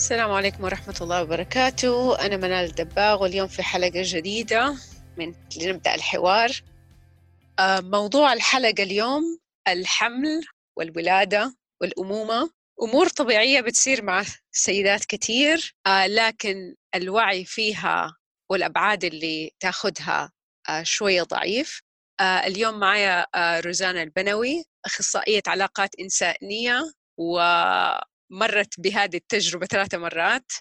السلام عليكم ورحمة الله وبركاته. أنا منال الدباغ واليوم في حلقة جديدة من لنبدأ الحوار. آه، موضوع الحلقة اليوم الحمل والولادة والأمومة. أمور طبيعية بتصير مع سيدات كثير آه، لكن الوعي فيها والأبعاد اللي تاخدها آه، شوية ضعيف. اليوم معايا روزانا البنوي أخصائية علاقات إنسانية و مرت بهذه التجربة ثلاثة مرات.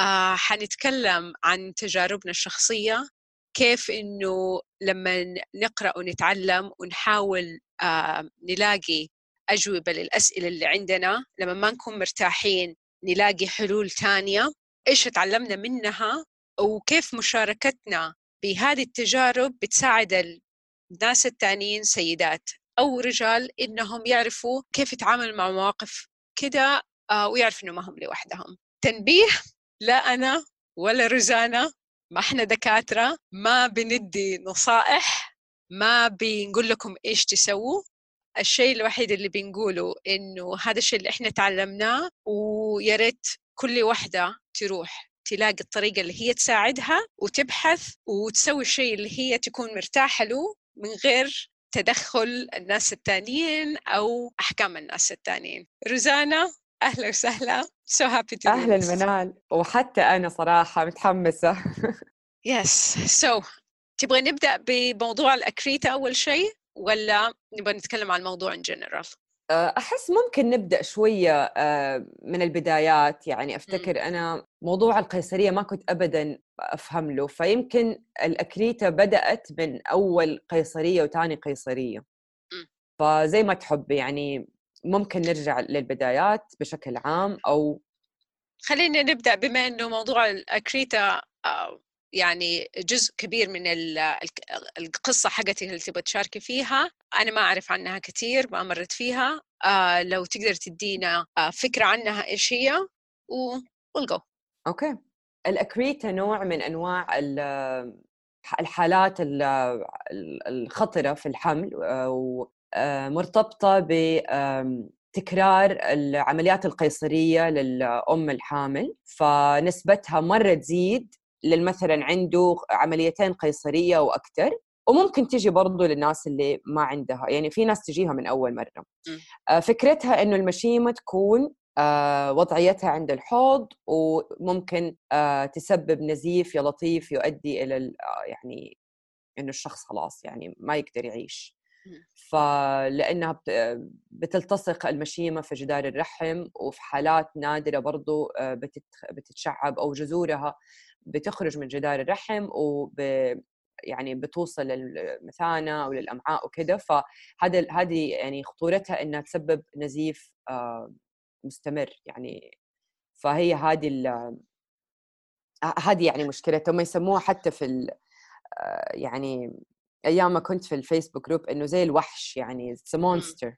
آه حنتكلم عن تجاربنا الشخصية كيف إنه لما نقرأ ونتعلم ونحاول آه نلاقي أجوبة للأسئلة اللي عندنا لما ما نكون مرتاحين نلاقي حلول تانية إيش تعلمنا منها وكيف مشاركتنا بهذه التجارب بتساعد الناس التانيين سيدات أو رجال إنهم يعرفوا كيف يتعاملوا مع مواقف كده ويعرف إنه ما هم لوحدهم. تنبيه؟ لا أنا ولا روزانا ما إحنا دكاترة ما بندي نصائح ما بنقول لكم إيش تسووا. الشيء الوحيد اللي بنقوله إنه هذا الشيء اللي إحنا تعلمناه ويا ريت كل واحدة تروح تلاقي الطريقة اللي هي تساعدها وتبحث وتسوي الشيء اللي هي تكون مرتاحة له من غير تدخل الناس التانيين أو أحكام الناس التانيين. روزانا أهلا وسهلا. So happy to أهلا منال. وحتى أنا صراحة متحمسة. yes so تبغى نبدأ بموضوع ال accreta أول شيء ولا نبغى نتكلم عن الموضوع in general أحس ممكن نبدأ شوية آه، من البدايات. يعني أفتكر أنا موضوع القيصرية ما كنت ابدا أفهم له. فيمكن ال accreta بدأت من أول قيصرية وثاني قيصرية. فزي ما تحب. يعني ممكن نرجع للبدايات بشكل عام أو خلينا نبدأ بما إنه موضوع ال accreta آه، يعني جزء كبير من القصة حقتي اللي تبغى تشاركي فيها. أنا ما أعرف عنها كثير ما مرت فيها. آه لو تقدر تدينا آه فكرة عنها إيش هي ونقو أوكي. ال accreta نوع من أنواع الحالات الخطرة في الحمل آه، مرتبطة بتكرار العمليات القيصرية للأم الحامل. فنسبتها مرة تزيد للمثلا عنده عمليتين قيصرية وأكثر وممكن تجي برضو للناس اللي ما عندها. يعني في ناس تجيها من أول مرة. آه، فكرتها إنه المشيمة تكون آه، وضعيتها عند الحوض وممكن تسبب نزيف يا لطيف يؤدي إلى يعني إنه الشخص خلاص يعني ما يقدر يعيش. فلأنها بتلتصق المشيمة في جدار الرحم وفي حالات نادرة برضو آه، بتتشعب أو جذورها بتخرج من جدار الرحم وب يعني بتوصل للمثانة أو للأمعاء وكذا فهذا هذه يعني خطورتها إنها تسبب نزيف آه، مستمر يعني. فهي هذه هذه يعني مشكلتها. هم يسموها حتى في آه، يعني أيام ما كنت في الفيسبوك group إنه زي الوحش يعني it's monster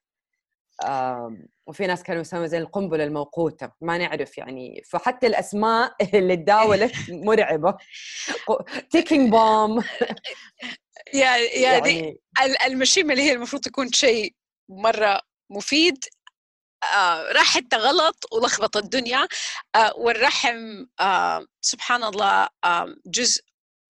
وفي ناس كانوا يسموا زي القنبلة الموقوتة ما نعرف يعني. فحتى الأسماء اللي تداولت مرعبة. ticking bomb يعني يعني المشيمه اللي هي المفروض تكون شيء مرة مفيد آه راحت غلط ولخبط الدنيا. آه والرحم آه سبحان الله آه جزء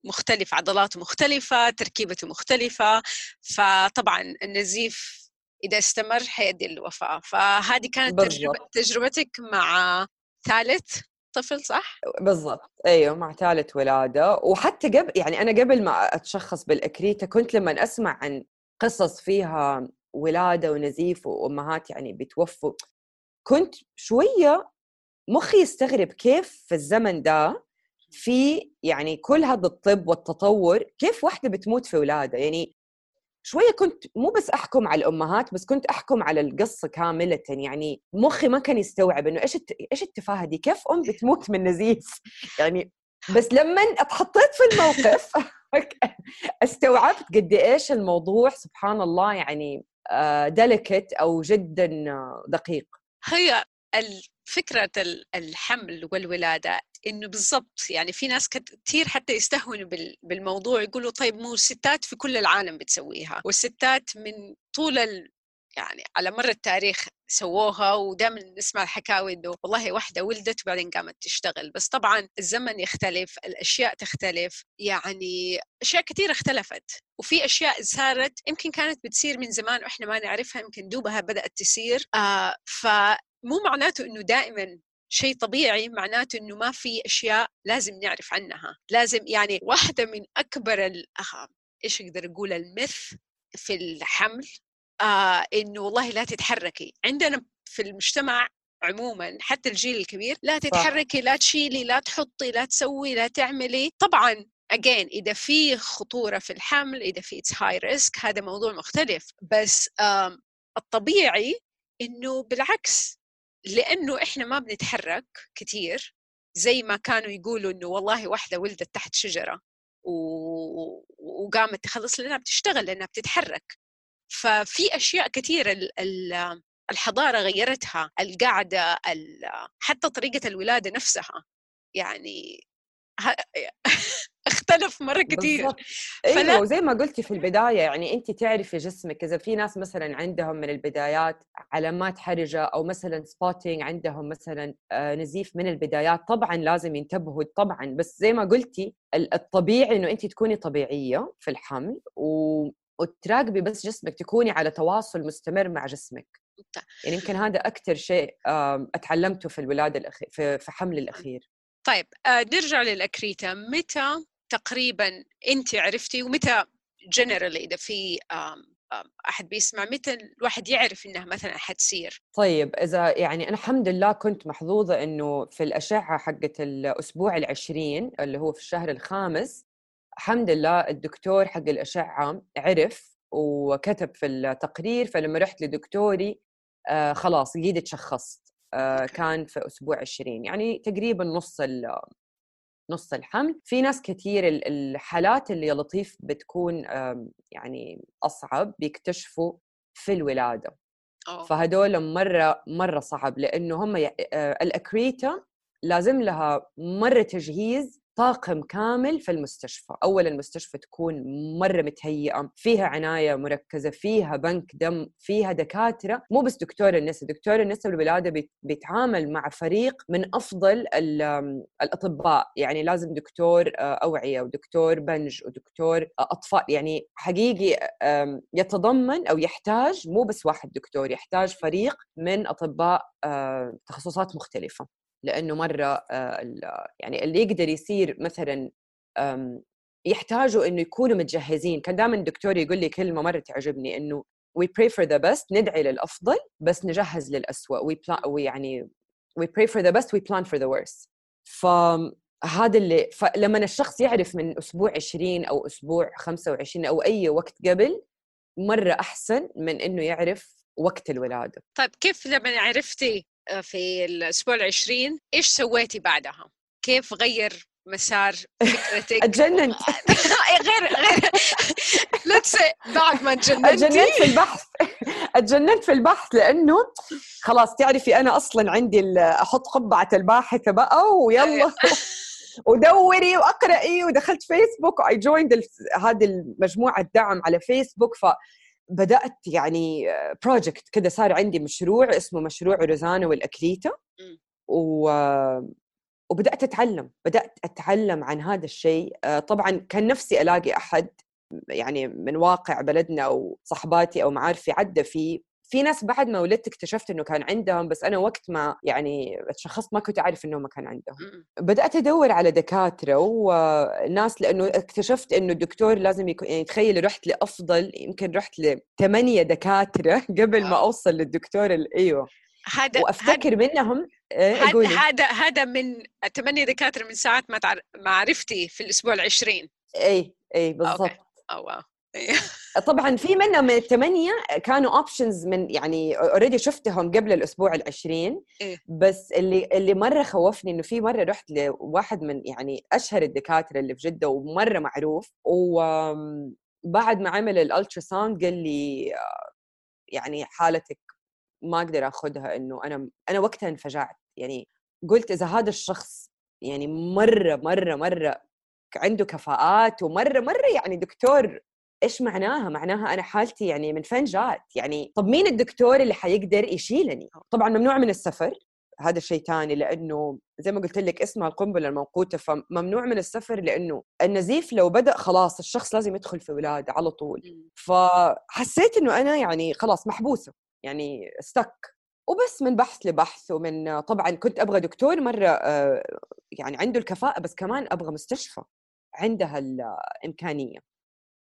مختلف عضلاته مختلفة تركيبته مختلفة. فطبعا النزيف إذا استمر حيؤدي للوفاة. فهذه كانت تجربة تجربتك مع ثالث طفل صح؟ بالضبط. أيوه مع ثالث ولادة. وحتى قبل يعني أنا قبل ما أتشخص بالأكريتا كنت لما أسمع عن قصص فيها ولادة ونزيف وأمهات يعني بتوفوا كنت شوية مخي يستغرب كيف في الزمن ده في يعني كل هذا الطب والتطور كيف واحدة بتموت في ولادة؟ يعني شوية كنت مو بس أحكم على الأمهات بس كنت أحكم على القصة كاملة. يعني مخي ما كان يستوعب إنه إيش إيش التفاهة دي؟ كيف أم بتموت من نزيف؟ يعني بس لما اتحطيت في الموقف استوعبت قد إيش الموضوع سبحان الله يعني ديليكت آه، أو جدا دقيق. هي فكرة الحمل والولادة إنه بالضبط يعني في ناس كثير حتى يستهونوا بالموضوع يقولوا طيب مو الستات في كل العالم بتسويها والستات من طول ال يعني على مر التاريخ سووها ودائما نسمع الحكاوي إنه والله واحدة ولدت وبعدين قامت تشتغل. بس طبعا الزمن يختلف الأشياء تختلف يعني أشياء كثير اختلفت وفي أشياء صارت يمكن كانت بتصير من زمان وإحنا ما نعرفها يمكن دوبها بدأت تصير. آه مو معناته إنه دائما شيء طبيعي معناته إنه ما في أشياء لازم نعرف عنها. لازم يعني واحدة من أكبر إيش أقدر أقول المث في الحمل آه إنه والله لا تتحركي. عندنا في المجتمع عموما حتى الجيل الكبير لا تتحركي لا تشيلي لا تحطي لا تسوي لا تعملي. طبعا again إذا في خطورة في الحمل إذا في it's high risk هذا موضوع مختلف. بس الطبيعي إنه بالعكس. لأنه إحنا ما بنتحرك كثير زي ما كانوا يقولوا إنه والله واحدة ولدت تحت شجرة و... وقامت تخلص لأنها بتشتغل لأنها بتتحرك. ففي أشياء كثيره الحضارة غيرتها القعدة حتى طريقة الولادة نفسها. يعني اختلف مرة كثير فلا... أيوه وزي ما قلتي في البداية يعني انت تعرفي جسمك إذا في ناس مثلا عندهم من البدايات علامات حرجة أو مثلا سبوتينج عندهم مثلا آه، نزيف من البدايات طبعا لازم ينتبهوا طبعا. بس زي ما قلتي الطبيعي إنه انت تكوني طبيعية في الحمل و... وتراقبي بس جسمك تكوني على تواصل مستمر مع جسمك. يعني يمكن هذا أكثر شيء أتعلمته في الولادة الأخير في حمل الأخير. طيب آه، نرجع للأكريتا. متى تقريبا أنت عرفتي ومتى جنرال إذا في أحد بيسمع متى الواحد يعرف إنها مثلا حتصير؟ طيب إذا يعني أنا الحمد لله كنت محظوظة إنه في الأشعة حقت الأسبوع العشرين اللي هو في الشهر الخامس الحمد لله الدكتور حق الأشعة عرف وكتب في التقرير فلما رحت لدكتوري آه خلاص قيد تشخصت. كان في أسبوع 20 يعني تقريبا نص نص الحمل في ناس كثير الحالات اللي لطيف بتكون يعني أصعب بيكتشفوا في الولادة أوه. فهدول مرة مرة صعب لأنه هم آه، الأكريتا لازم لها مرة تجهيز طاقم كامل في المستشفى. أولا المستشفى تكون مرة متهيئة فيها عناية مركزة فيها بنك دم فيها دكاترة. مو بس دكتور النساء دكتور النساء والولادة بيتعامل مع فريق من أفضل الأطباء. يعني لازم دكتور آه، أوعية ودكتور بنج ودكتور أطفال. يعني حقيقي يتضمن أو يحتاج مو بس واحد دكتور يحتاج فريق من أطباء آه، تخصصات مختلفة. لأنه مرة آه، يعني اللي يقدر يصير مثلا يحتاجوا إنه يكونوا متجهزين. كان دائما الدكتور يقول لي كلمة مرة تعجبني إنه we pray for the best ندعي للأفضل بس نجهز للاسوء we plan ويعني we pray for the best we plan for the worst. فهذا اللي فلما الشخص يعرف من أسبوع 20 أو أسبوع 25 أو أي وقت قبل مرة أحسن من إنه يعرف وقت الولادة. طيب كيف لما عرفتي في الأسبوع العشرين إيش سويتي بعدها؟ كيف غير مسار فكرتك؟ أتجننت. غير غير. let's بعد ما تجننتي. أتجننت في البحث. أتجننت في البحث لأنه خلاص تعرفي أنا أصلا عندي أحط قبعة الباحثة بقى ويلا. أيوة. ودوري وأقرأي ودخلت فيسبوك و I joined هذه المجموعة الدعم على فيسبوك ف بدأت يعني project كذا صار عندي مشروع اسمه مشروع روزانا والأكليتا. و وبدأت أتعلم بدأت أتعلم عن هذا الشيء. آه، طبعا كان نفسي ألاقي أحد يعني من واقع بلدنا أو صحباتي أو معارفي عدى فيه. في ناس بعد ما ولدت اكتشفت إنه كان عندهم بس أنا وقت ما يعني تشخصت ما كنت أعرف إنه ما كان عندهم. بدأت أدور على دكاترة وناس لأنه اكتشفت إنه الدكتور لازم يكون يعني تخيل رحت لأفضل يمكن رحت لثمانيه دكاترة قبل ما أوصل للدكتور أيوه. هذا وأفتكر منهم إيه، هذا هذا من ثمانيه دكاترة من ساعة ما ما عرفتي في الأسبوع العشرين. اي اي بالضبط. أو wow. طبعا في منهم من الثمانيه كانوا options من يعني already شفتهم قبل الأسبوع العشرين إيه؟ بس اللي اللي مرة خوفني إنه في مرة رحت لواحد من يعني أشهر الدكاترة اللي في جدة ومرة معروف وبعد ما عمل ال ultrasound قال لي يعني حالتك ما أقدر آخذها إنه أنا أنا وقتها انفجعت يعني قلت إذا هذا الشخص يعني مرة مرة مرة عنده كفاءات ومرة مرة يعني دكتور إيش معناها؟ معناها أنا حالتي يعني من فين جات؟ يعني طب مين الدكتور اللي حيقدر يشيلني؟ طبعا ممنوع من السفر هذا شيء ثاني لأنه زي ما قلت لك اسمها القنبلة الموقوتة فممنوع من السفر لأنه النزيف لو بدأ خلاص الشخص لازم يدخل في ولادة على طول فحسيت إنه أنا يعني خلاص محبوسة يعني استك وبس من بحث لبحث ومن طبعا كنت أبغى دكتور مرة آه، يعني عنده الكفاءة بس كمان أبغى مستشفى عندها الإمكانية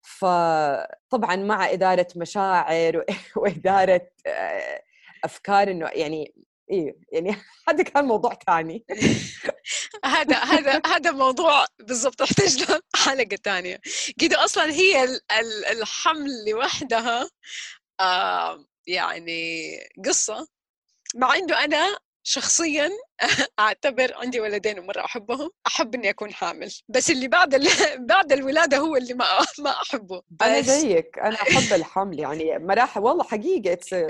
فطبعا مع إدارة مشاعر وإدارة آه، أفكار إنه يعني إيه يعني هذا كان موضوع ثاني. هذا هذا هذا موضوع بالضبط يحتاج له حلقة ثانية. كده أصلا هي الحمل لوحدها يعني قصة. مع إنه أنا شخصيا أعتبر عندي ولدين ومرة أحبهم أحب إني أكون حامل. بس اللي بعد بعد الولادة هو اللي ما ما أحبه. بس أنا زيك أنا أحب الحمل. يعني مراحل والله حقيقة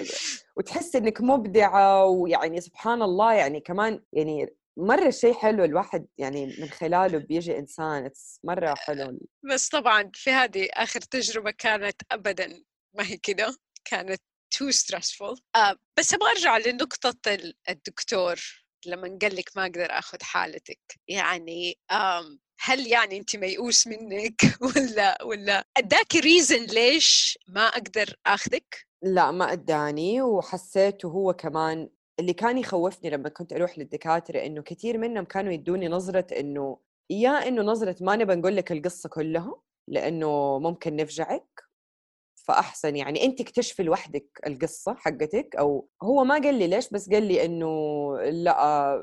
وتحس إنك مبدعة ويعني سبحان الله يعني كمان يعني مرة شيء حلو الواحد يعني من خلاله بيجي إنسان. مرة حلو. بس طبعا في هذه آخر تجربة كانت أبدا ما هي كده. كانت too stressful uh, بس أبغى أرجع لنقطة الدكتور لما قال لك ما أقدر آخذ حالتك يعني um, هل يعني انت ميؤوس منك ولا ولا اداكي ريزن ليش ما أقدر آخذك؟ لا ما أداني وحسيته هو كمان اللي كان يخوفني لما كنت أروح للدكاترة إنه كثير منهم كانوا يدوني نظرة إنه يا إنه نظرة ما نبى نقول لك القصة كلها لأنه ممكن نفجعك فأحسن يعني انت اكتشفي لوحدك القصة حقتك أو هو ما قال لي ليش بس قال لي إنه لأ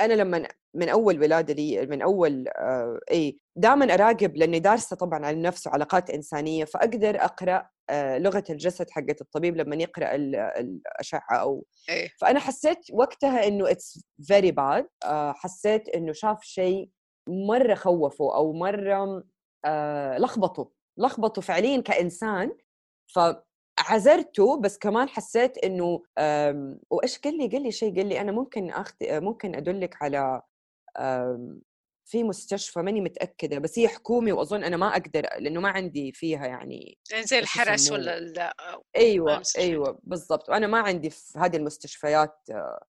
أنا لما من أول ولادة لي من أول آه إي دائما أراقب لأني دارسة طبعا عن النفس وعلاقات إنسانية فأقدر أقرأ آه لغة الجسد حقت الطبيب لما يقرأ الأشعة أو إيه؟ فأنا حسيت وقتها إنه it's very bad حسيت إنه شاف شيء مرة خوفه أو مرة آه لخبطه لخبطوا فعليا كإنسان فعذرته بس كمان حسيت إنه وإيش قال لي؟ قال لي شيء قال لي أنا ممكن اخذ ممكن أدلك على في مستشفى ماني متأكدة بس هي حكومي وأظن أنا ما أقدر لأنه ما عندي فيها يعني يعني زي الحرس ولا لا أيوه أيوه بالضبط. وأنا ما عندي في هذه المستشفيات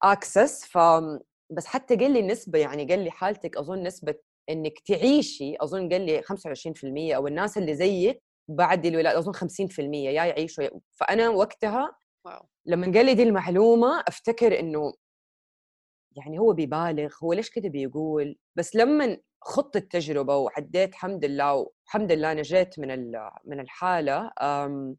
اكسس ف بس حتى قال لي النسبة يعني قال لي حالتك أظن نسبة إنك تعيشي أظن قال لي 25% أو الناس اللي زيك بعد الولاده أظن 50% يا يعيشوا فأنا وقتها wow. لما قال لي دي المعلومة أفتكر إنه يعني هو بيبالغ هو ليش كده بيقول بس لما خضت التجربة وعديت الحمد لله والحمد لله نجيت من من الحالة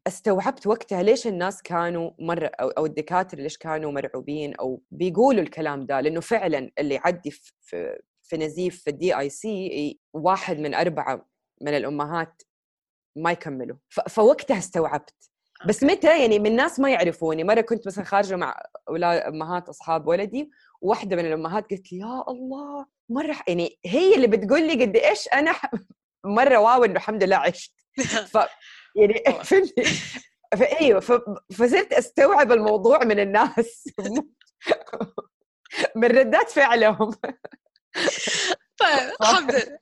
استوعبت وقتها ليش الناس كانوا مره أو الدكاترة ليش كانوا مرعوبين أو بيقولوا الكلام ده لأنه فعلا اللي يعدي في في نزيف في ال DIC واحد من أربعة من الأمهات ما يكملوا. فوقتها استوعبت. بس متى؟ يعني من ناس ما يعرفوني. مرة كنت مثلا خارجة مع أولاد أمهات أصحاب ولدي وواحده من الأمهات قالت لي يا الله مره يعني هي اللي بتقول لي قد إيش أنا مرة wow إنه الحمد لله عشت. ف يعني فهمتي فايوه فصرت أستوعب الموضوع من الناس. من ردات فعلهم. طيب الحمد لله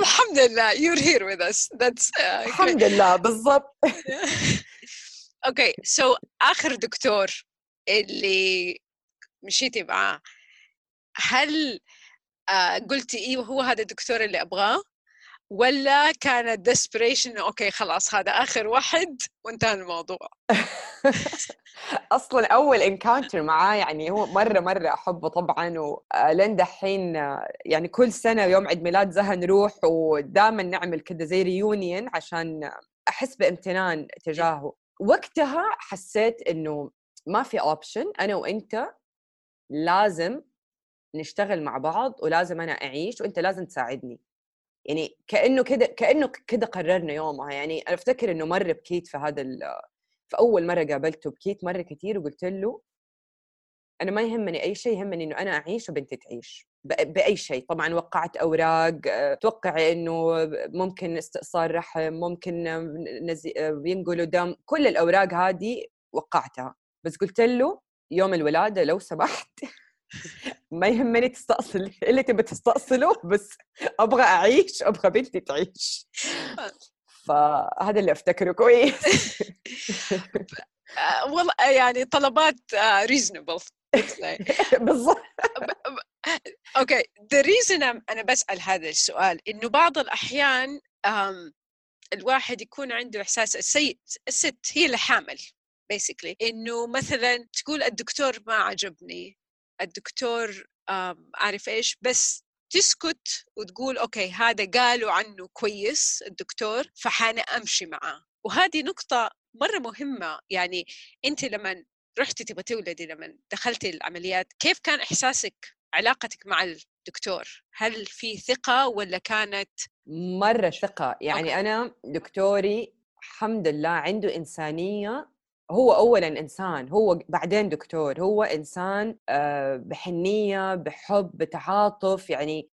الحمد لله you're here with us. That's uh, الحمد لله بالضبط. okay so آخر دكتور اللي مشيتي معاه هل uh, قلتي أيوه هو هذا الدكتور اللي أبغاه؟ ولا كانت desperation okay خلاص هذا آخر واحد وانتهى الموضوع؟ أصلا أول encounter معاه يعني هو مرة مرة أحبه طبعا ولين دحين يعني كل سنة يوم عيد ميلاد زها نروح ودائما نعمل كذا زي reunion عشان أحس بامتنان تجاهه. وقتها حسيت إنه ما في اوبشن أنا وأنت لازم نشتغل مع بعض ولازم أنا أعيش وأنت لازم تساعدني. يعني كأنه كده كأنه كده قررنا يومها. يعني أنا أفتكر إنه مرة بكيت في هذا في أول مرة قابلته بكيت مرة كثير وقلت له أنا ما يهمني أي شيء يهمني إنه أنا أعيش وبنتي تعيش. بأي شيء. طبعا وقعت أوراق توقع إنه ممكن استئصال رحم ممكن ينقلوا دم. كل الأوراق هذه وقعتها. بس قلت له يوم الولادة لو سمحت. ما يهمني تستأصل. اللي تبي تستأصله بس أبغى أعيش أبغى بنتي تعيش. فهذا اللي أفتكره. كويس. والله يعني طلبات reasonable آه، بالضبط. okay the reason أنا بسأل هذا السؤال إنه بعض الأحيان الواحد يكون عنده إحساس السيد الست هي اللي حامل basically إنه مثلا تقول الدكتور ما عجبني الدكتور عارف إيش بس تسكت وتقول okay هذا قالوا عنه كويس الدكتور فحأنا أمشي معاه. وهذه نقطة مرة مهمة. يعني أنت لما رحتي تبغى تولدي لما دخلتي العمليات كيف كان إحساسك علاقتك مع الدكتور؟ هل في ثقة ولا كانت؟ مرة ثقة. يعني أوكي. أنا دكتوري الحمد لله عنده إنسانية هو اولا إنسان هو بعدين دكتور هو إنسان آه، بحنية بحب بتعاطف يعني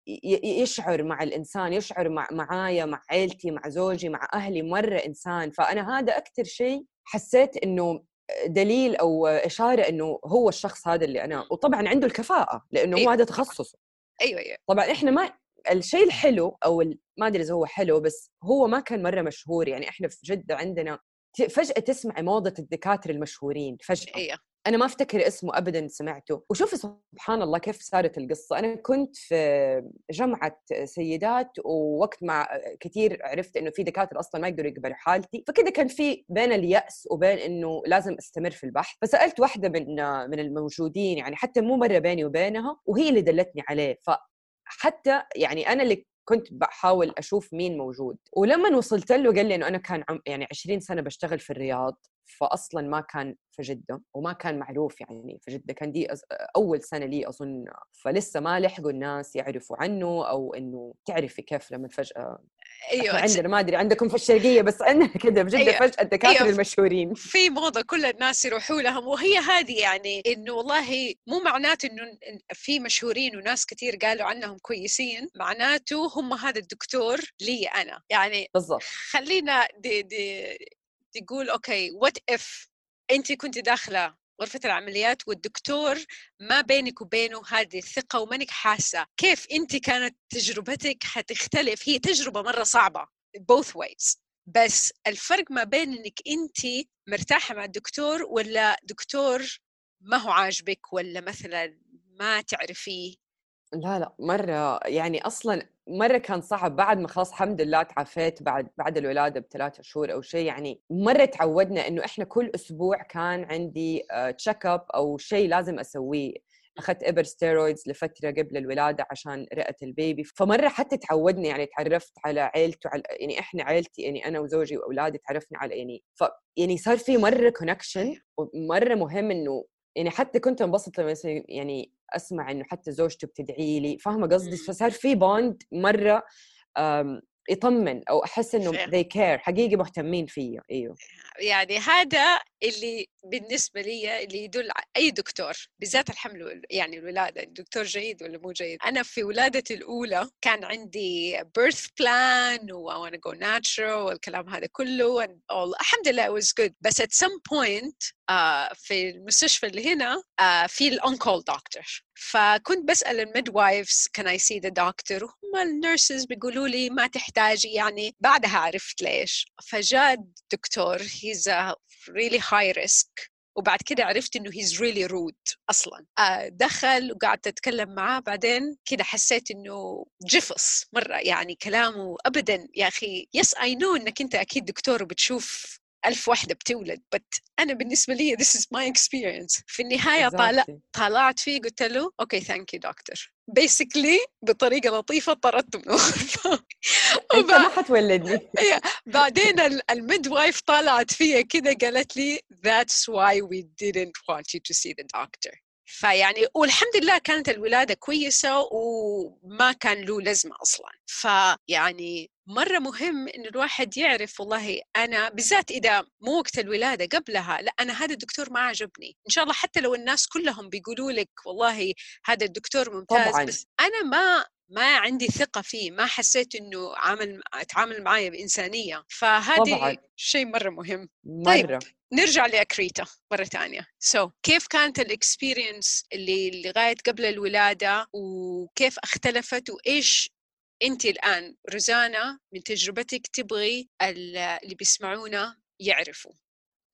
يشعر مع الإنسان يشعر مع معايا مع عيلتي مع زوجي مع أهلي مرة إنسان. فأنا هذا أكثر شيء حسيت إنه دليل أو إشارة إنه هو الشخص هذا اللي أنا وطبعا عنده الكفاءة لإنه أيوة. هو هذا تخصصه. أيوه أيوه. طبعا إحنا ما الشيء الحلو أو ما أدري إذا هو حلو بس هو ما كان مرة مشهور. يعني إحنا في جدة عندنا فجأة تسمعي موضة الدكاترة المشهورين فجأة. أيه. أنا ما أفتكر اسمه أبدا سمعته. وشوفي سبحان الله كيف صارت القصة. أنا كنت في جمعة سيدات ووقت ما كثير عرفت إنه في دكاترة أصلا ما يقدروا يقبلوا حالتي. فكده كان في بين اليأس وبين إنه لازم أستمر في البحث. فسألت واحدة من من الموجودين يعني حتى مو مرة بيني وبينها وهي اللي دلتني عليه. فحتى يعني أنا اللي كنت بحاول أشوف مين موجود. ولما وصلت له قال لي إنه أنا كان عم يعني 20 سنة بشتغل في الرياض. فاصلا ما كان في جدة وما كان معروف يعني في جدة. كان دي أول سنة لي أظن فلسه ما لحقوا الناس يعرفوا عنه أو إنه تعرفي كيف لما فجأة. أيوه عندنا ما أدري عندكم في الشرقية بس عندنا كذا بجده أيوة. فجأة الدكاترة أيوة. المشهورين. في موضة كل الناس يروحوا لهم. وهي هذه يعني إنه والله مو معناته إنه في مشهورين وناس كثير قالوا عنهم كويسين. معناته هم هذا الدكتور لي أنا. يعني بالضبط. خلينا دي دي تقول okay what if انت كنت داخلة غرفة العمليات والدكتور ما بينك وبينه هذه الثقة ومانك حاسة. كيف أنت كانت تجربتك حتختلف؟ هي تجربة مرة صعبة both ways. بس الفرق ما بين أنك أنت مرتاحة مع الدكتور ولا دكتور ما هو عاجبك ولا مثلا ما تعرفيه. لا لا مرة يعني أصلا مرة كان صعب بعد ما خلاص الحمد لله تعافيت بعد بعد الولادة بثلاثة شهور أو شيء يعني مرة تعودنا إنه إحنا كل أسبوع كان عندي check آه، up أو شيء لازم أسويه. أخذت إبر steroids لفترة قبل الولادة عشان رئة ال baby. فمرة حتى تعودنا يعني تعرفت على عيلته على يعني إحنا عيلتي يعني أنا وزوجي وأولادي تعرفنا على يعني ف يعني صار في مرة connection ومرة مهم إنه يعني حتى كنت أنبسط لما يعني أسمع إنه حتى زوجته بتدعي لي فاهمة قصدي؟ فصار في bond مرة يطمن أو أحس إنه they care حقيقي مهتمين فيا إيوه. يعني هذا اللي بالنسبة لي اللي يدل أي دكتور بالذات الحمل يعني الولادة الدكتور جيد ولا مو جيد؟ أنا في ولادتي الأولى كان عندي birth plan و I wanna go natural والكلام هذا كله الحمد لله was good. بس at some point uh, في المستشفى اللي هنا uh, في ال on call دكتور فكنت بسأل ال midwives can I see the doctor? هم ال nurses بيقولوا لي ما تحتاجي يعني بعدها عرفت ليش. فجاء الدكتور he's a high risk. وبعد كده عرفت إنه he's really rude أصلا. آه دخل وقعدت أتكلم معاه. بعدين كده حسيت إنه جفص مرة يعني كلامه ابدا. يا أخي yes I know إنك أنت أكيد دكتور وبتشوف ألف واحدة بتولد. بس أنا بالنسبة لي this is my experience. في النهاية طالع طلعت فيه قلت له okay thank you دكتور basically بطريقة لطيفة طردته من الغرفة. أنت ما حتولدني. بعدين ال midwife طلعت فيا كده قالت لي that's why we didn't want you to see the doctor. فيعني والحمد لله كانت الولادة كويسة وما كان له لازمة أصلا. فيعني مرة مهم إن الواحد يعرف والله أنا بالذات إذا مو وقت الولادة قبلها لا أنا هذا الدكتور ما عجبني. إن شاء الله حتى لو الناس كلهم بيقولوا لك والله هذا الدكتور ممتاز طبعاً. بس أنا ما ما عندي ثقة فيه ما حسيت إنه عامل أتعامل معايا بإنسانية. فهذه شيء مرة مهم. طيب، مرة. طيب نرجع ل accreta مرة ثانية. so, كيف كانت ال experience اللي لغاية قبل الولادة؟ وكيف اختلفت؟ وإيش أنت الآن؟ روزانا من تجربتك تبغي اللي بيسمعونا يعرفوا.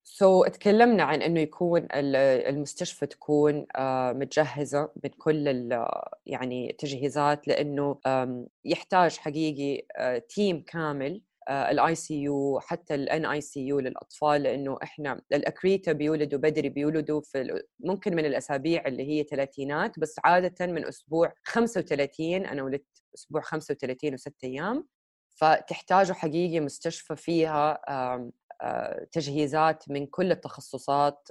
so, تكلمنا عن إنه يكون المستشفى تكون آه، متجهزة من كل يعني التجهيزات لإنه يحتاج حقيقي team آه، كامل ال ICU حتى ال NICU للأطفال لأنه إحنا ال accreta بيولدوا بدري بيولدوا في ممكن من الأسابيع اللي هي ثلاثينات بس عادة من أسبوع 35 أنا ولدت أسبوع 35 وست أيام. فتحتاجوا حقيقي مستشفى فيها تجهيزات من كل التخصصات.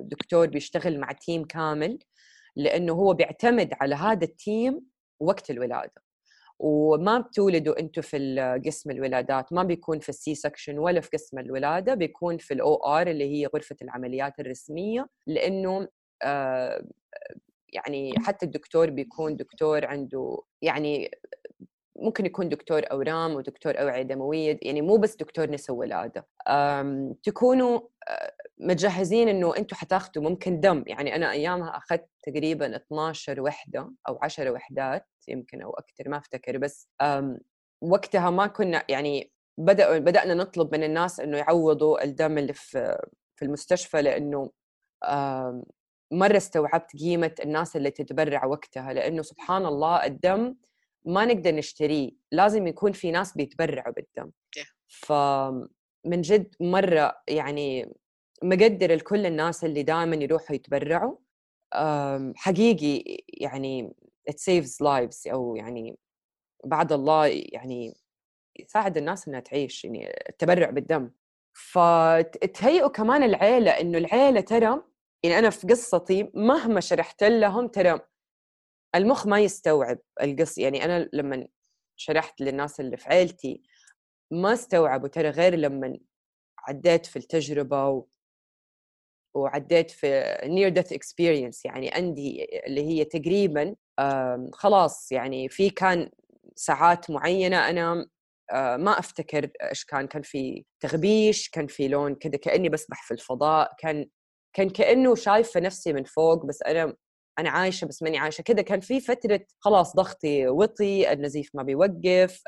دكتور بيشتغل مع team كامل لأنه هو بيعتمد على هذا ال team وقت الولادة. وما بتولدوا أنتم في قسم الولادات ما بيكون في ال C-section ولا في قسم الولادة بيكون في ال OR اللي هي غرفة العمليات الرسمية لأنه آه يعني حتى الدكتور بيكون دكتور عنده يعني ممكن يكون دكتور اورام ودكتور اوعيه دمويه يعني مو بس دكتور نساء ولادة. تكونوا آه، متجهزين إنه أنتم حتاخذوا ممكن دم. يعني أنا أيامها أخذت تقريبا 12 وحدة أو 10 وحدات يمكن أو أكثر ما أفتكر. بس وقتها ما كنا يعني بدا بدأنا نطلب من الناس إنه يعوضوا الدم اللي في في المستشفى لإنه مرة استوعبت قيمة الناس اللي تتبرع وقتها. لإنه سبحان الله الدم ما نقدر نشتريه لازم يكون في ناس بيتبرعوا بالدم. فمن جد مرة يعني مقدر لكل الناس اللي دائما يروحوا يتبرعوا. حقيقي يعني it saves lives أو يعني بعد الله يعني يساعد الناس إنها تعيش يعني التبرع بالدم. فتهيئوا كمان العيلة إنه العيلة ترى يعني أنا في قصتي مهما شرحت لهم ترى المخ ما يستوعب القص يعني أنا لما شرحت للناس اللي في عيلتي ما استوعبوا ترى غير لما عديت في التجربة و... وعديت في near death experience يعني عندي اللي هي تقريبا خلاص يعني في كان ساعات معينة أنا آه، ما أفتكر إيش كان كان في تغبيش كان في لون كذا كأني بسبح في الفضاء كان كان كأنه شايفة نفسي من فوق بس أنا أنا عايشة بس ماني عايشة كذا كان في فترة خلاص ضغطي وطي النزيف ما بيوقف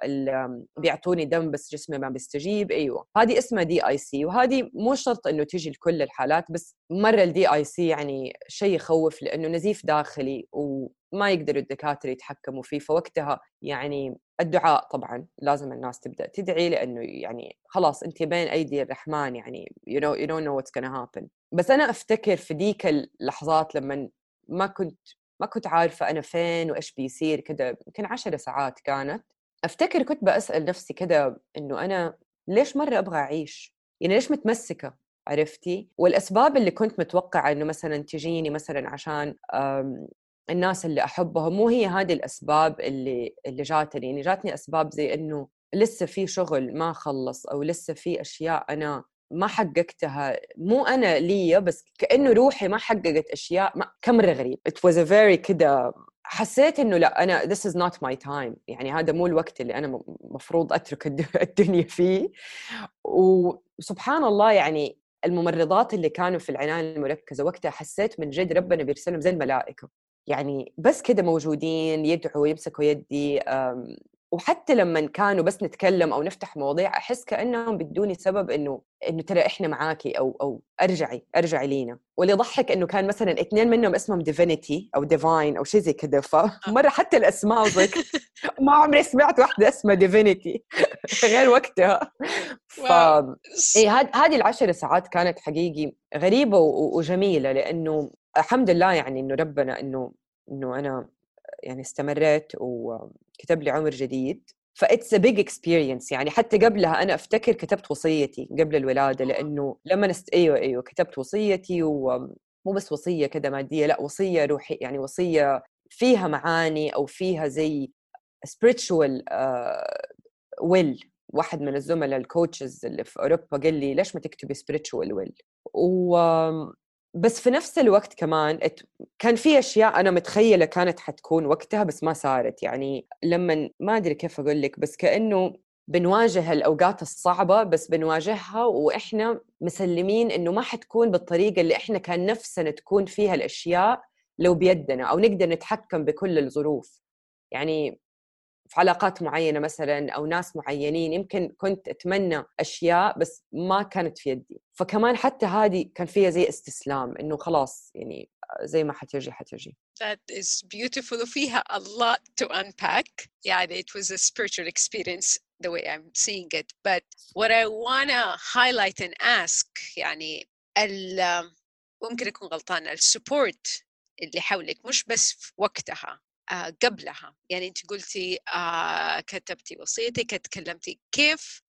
بيعطوني دم بس جسمي ما بيستجيب. أيوه. هذه اسمها DIC وهذه مو شرط إنه تيجي لكل الحالات بس مرة ال DIC يعني شيء يخوف لأنه نزيف داخلي وما يقدروا الدكاترة يتحكموا فيه. فوقتها يعني الدعاء طبعا لازم الناس تبدأ تدعي لأنه يعني خلاص أنت بين أيدي الرحمن يعني know you don't know what's gonna happen. بس أنا أفتكر في ديك اللحظات لما ما كنت ما كنت عارفة أنا فين وإيش بيصير كده يمكن عشر ساعات كانت أفتكر كنت بسأل نفسي كده إنه أنا ليش مرة أبغى أعيش؟ يعني ليش متمسكة؟ عرفتي؟ والأسباب اللي كنت متوقعة إنه مثلا تجيني مثلا عشان الناس اللي أحبهم مو هي هذه الأسباب اللي اللي جاتني يعني جاتني أسباب زي إنه لسه في شغل ما خلص أو لسه في أشياء أنا ما حققتها. مو أنا لي بس كأنه روحي ما حققت أشياء ما كمره غريب. Was a very كده حسيت إنه لا أنا this is not my time. يعني هذا مو الوقت اللي أنا مفروض أترك الدنيا فيه. وسبحان الله يعني الممرضات اللي كانوا في العناية المركزة وقتها حسيت من جد ربنا بيرسلهم زي الملائكة. يعني بس كده موجودين يدعوا يمسكوا يدي وحتى لما كانوا بس نتكلم أو نفتح مواضيع أحس كأنهم بدوني سبب إنه إنه ترى إحنا معاكي أو أو أرجعي أرجعي لينا. واللي يضحك إنه كان مثلا اثنين منهم اسمهم Divinity أو Divine أو شيء زي كذا فمره حتى الأسماء وزك ما عمري سمعت واحدة اسمها Divinity غير وقتها. ف اي هذه العشر ساعات كانت حقيقي غريبة وجميلة لأنه الحمد لله يعني إنه ربنا إنه إنه أنا يعني استمريت وكتب لي عمر جديد ف that's a big experience يعني حتى قبلها أنا أفتكر كتبت وصيتي قبل الولادة لأنه لما نست... أيوه أيوه كتبت وصيتي ومو بس وصية كذا مادية لأ وصية روحي يعني وصية فيها معاني أو فيها زي spiritual ويل uh, واحد من الزملاء الكوتشز اللي في أوروبا قال لي ليش ما تكتبي spiritual ويل و بس في نفس الوقت كمان كان في أشياء أنا متخيلة كانت حتكون وقتها بس ما صارت. يعني لما ما أدري كيف أقول لك بس كأنه بنواجه الأوقات الصعبة بس بنواجهها وإحنا مسلمين إنه ما حتكون بالطريقة اللي إحنا كان نفسنا تكون فيها الأشياء لو بيدنا أو نقدر نتحكم بكل الظروف. يعني في علاقات معينة مثلا أو ناس معينين يمكن كنت أتمنى أشياء بس ما كانت في يدي. فكمان حتى هذه كان فيها زي استسلام إنه خلاص يعني زي ما حتجي حتجي. That is beautiful. وفيها a lot to unpack. يعني it was a spiritual experience the way I'm seeing it. But what I wanna highlight and ask يعني ال ممكن أكون غلطانة السبورت اللي حولك مش بس في وقتها. قبلها. يعني انت قلتي آه كتبتي وصيتك تكلمتي كيف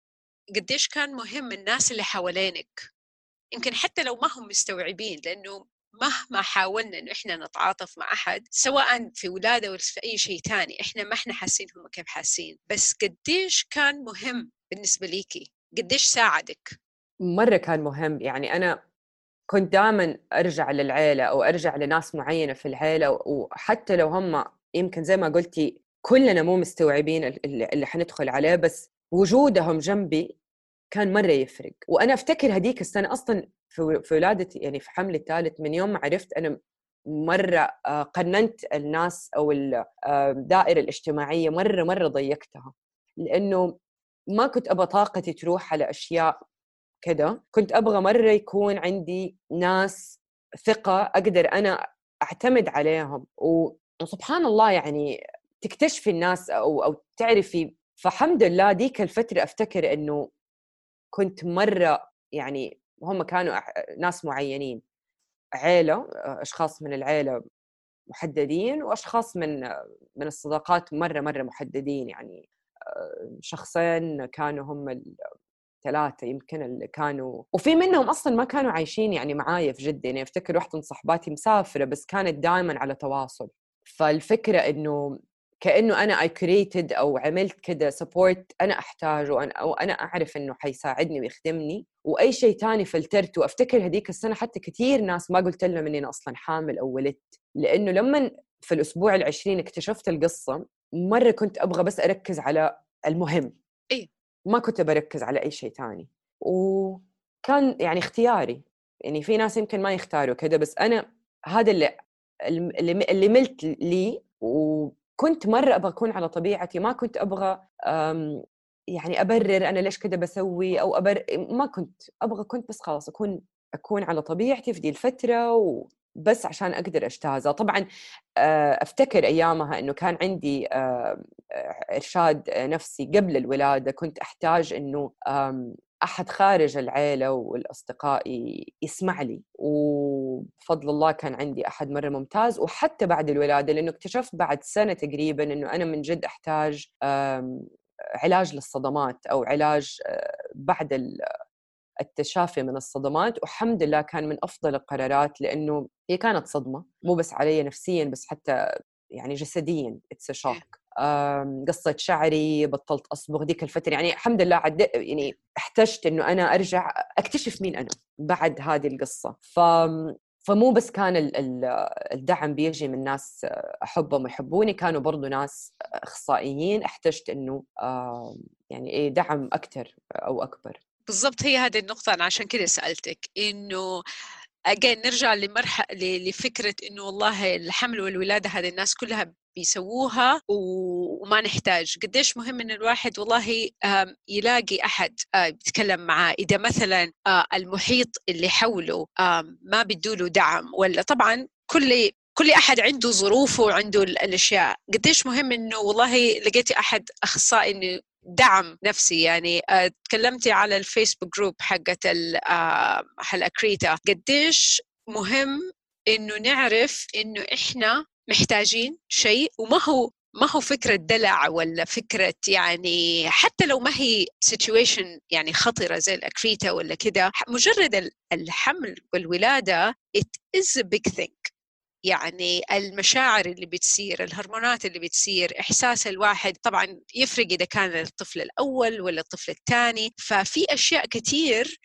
قديش كان مهم الناس اللي حوالينك. يمكن حتى لو ما هم مستوعبين لأنه مهما حاولنا إنه إحنا نتعاطف مع أحد سواء في ولادة ولا في أي شيء ثاني إحنا ما إحنا حاسين هم كيف حاسين. بس قديش كان مهم بالنسبة ليكي قديش ساعدك؟ مرة كان مهم. يعني أنا كنت دائما أرجع للعيلة أو أرجع لناس معينة في العيلة وحتى لو هم يمكن زي ما قلتي كلنا مو مستوعبين اللي حندخل عليه بس وجودهم جنبي كان مرة يفرق. وأنا أفتكر هذيك السنة أصلا في ولادتي يعني في حملي الثالث من يوم ما عرفت أنا مرة آه، قننت الناس أو آه، الدائرة الاجتماعية مرة مرة ضيقتها. لأنه ما كنت أبغى طاقتي تروح على أشياء كده. كنت أبغى مرة يكون عندي ناس ثقة أقدر أنا أعتمد عليهم. و وسبحان الله يعني تكتشفي الناس أو أو تعرفي فحمد لله ديك الفترة أفتكر إنه كنت مرة يعني هم كانوا ناس معينين عيلة أشخاص من العيلة محددين وأشخاص من من الصداقات مرة مرة محددين يعني شخصين كانوا هم ثلاثة يمكن اللي كانوا وفي منهم أصلا ما كانوا عايشين يعني معايا في جدة. يعني أفتكر واحدة من صحباتي مسافرة بس كانت دائما على تواصل. فالفكرة إنه كأنه أنا I created أو عملت كده support أنا أحتاجه وأنا أو أنا أعرف إنه حيساعدني ويخدمني. وأي شيء ثاني فلترته وأفتكر هذيك السنة حتى كثير ناس ما قلت لهم إني أنا أصلا حامل أو ولدت. لأنه لما في الأسبوع العشرين اكتشفت القصة مرة كنت أبغى بس أركز على المهم. إيه؟ ما كنت بركز على أي شيء ثاني وكان يعني اختياري. يعني في ناس يمكن ما يختاروا كذا بس أنا هذا اللي اللي, ملت لي وكنت مرة أبغى أكون على طبيعتي ما كنت أبغى يعني أبرر أنا ليش كذا بسوي أو أبر ما كنت أبغى كنت بس خلاص أكون أكون على طبيعتي في دي الفترة وبس عشان أقدر أجتازها. طبعا أفتكر أيامها إنه كان عندي إرشاد نفسي قبل الولادة كنت أحتاج إنه أحد خارج العيلة والأصدقاء يسمع لي وبفضل الله كان عندي أحد مرة ممتاز. وحتى بعد الولادة لأنه اكتشفت بعد سنة تقريبا إنه أنا من جد أحتاج علاج للصدمات أو علاج آه، بعد التشافي من الصدمات. والحمد لله كان من أفضل القرارات لأنه هي كانت صدمة. مو بس علي نفسيا بس حتى يعني جسديا. اتس شوك قصة شعري بطلت أصبغ ديك الفترة يعني الحمد لله عد يعني احتجت إنه أنا أرجع أكتشف مين أنا بعد هذه القصة. ف فمو بس كان الدعم بيجي من ناس أحبهم ويحبوني كانوا برضو ناس أخصائيين. احتجت إنه يعني إيه دعم أكثر أو أكبر. بالضبط هي هذه النقطة. أنا عشان كذا سألتك إنه اجين نرجع لمرحله لفكرة إنه والله الحمل والولادة هذه الناس كلها بيسووها وما نحتاج. قديش مهم إن الواحد والله يلاقي أحد يتكلم معاه. إذا مثلا المحيط اللي حوله ما بيدوله دعم ولا طبعا كل كل أحد عنده ظروفه وعنده الأشياء. قديش مهم إنه والله لقيتي أحد أخصائي إنه دعم نفسي؟ يعني تكلمتي على ال Facebook group حقت حلقه accreta قديش مهم إنه نعرف إنه إحنا محتاجين شيء؟ وما هو ما هو فكرة دلع ولا فكرة يعني حتى لو ما هي situation يعني خطرة زي ال accreta ولا كده مجرد الحمل والولادة it is a big thing. يعني المشاعر اللي بتصير الهرمونات اللي بتصير إحساس الواحد طبعا يفرق إذا كان الطفل الأول ولا الطفل الثاني. ففي أشياء كثير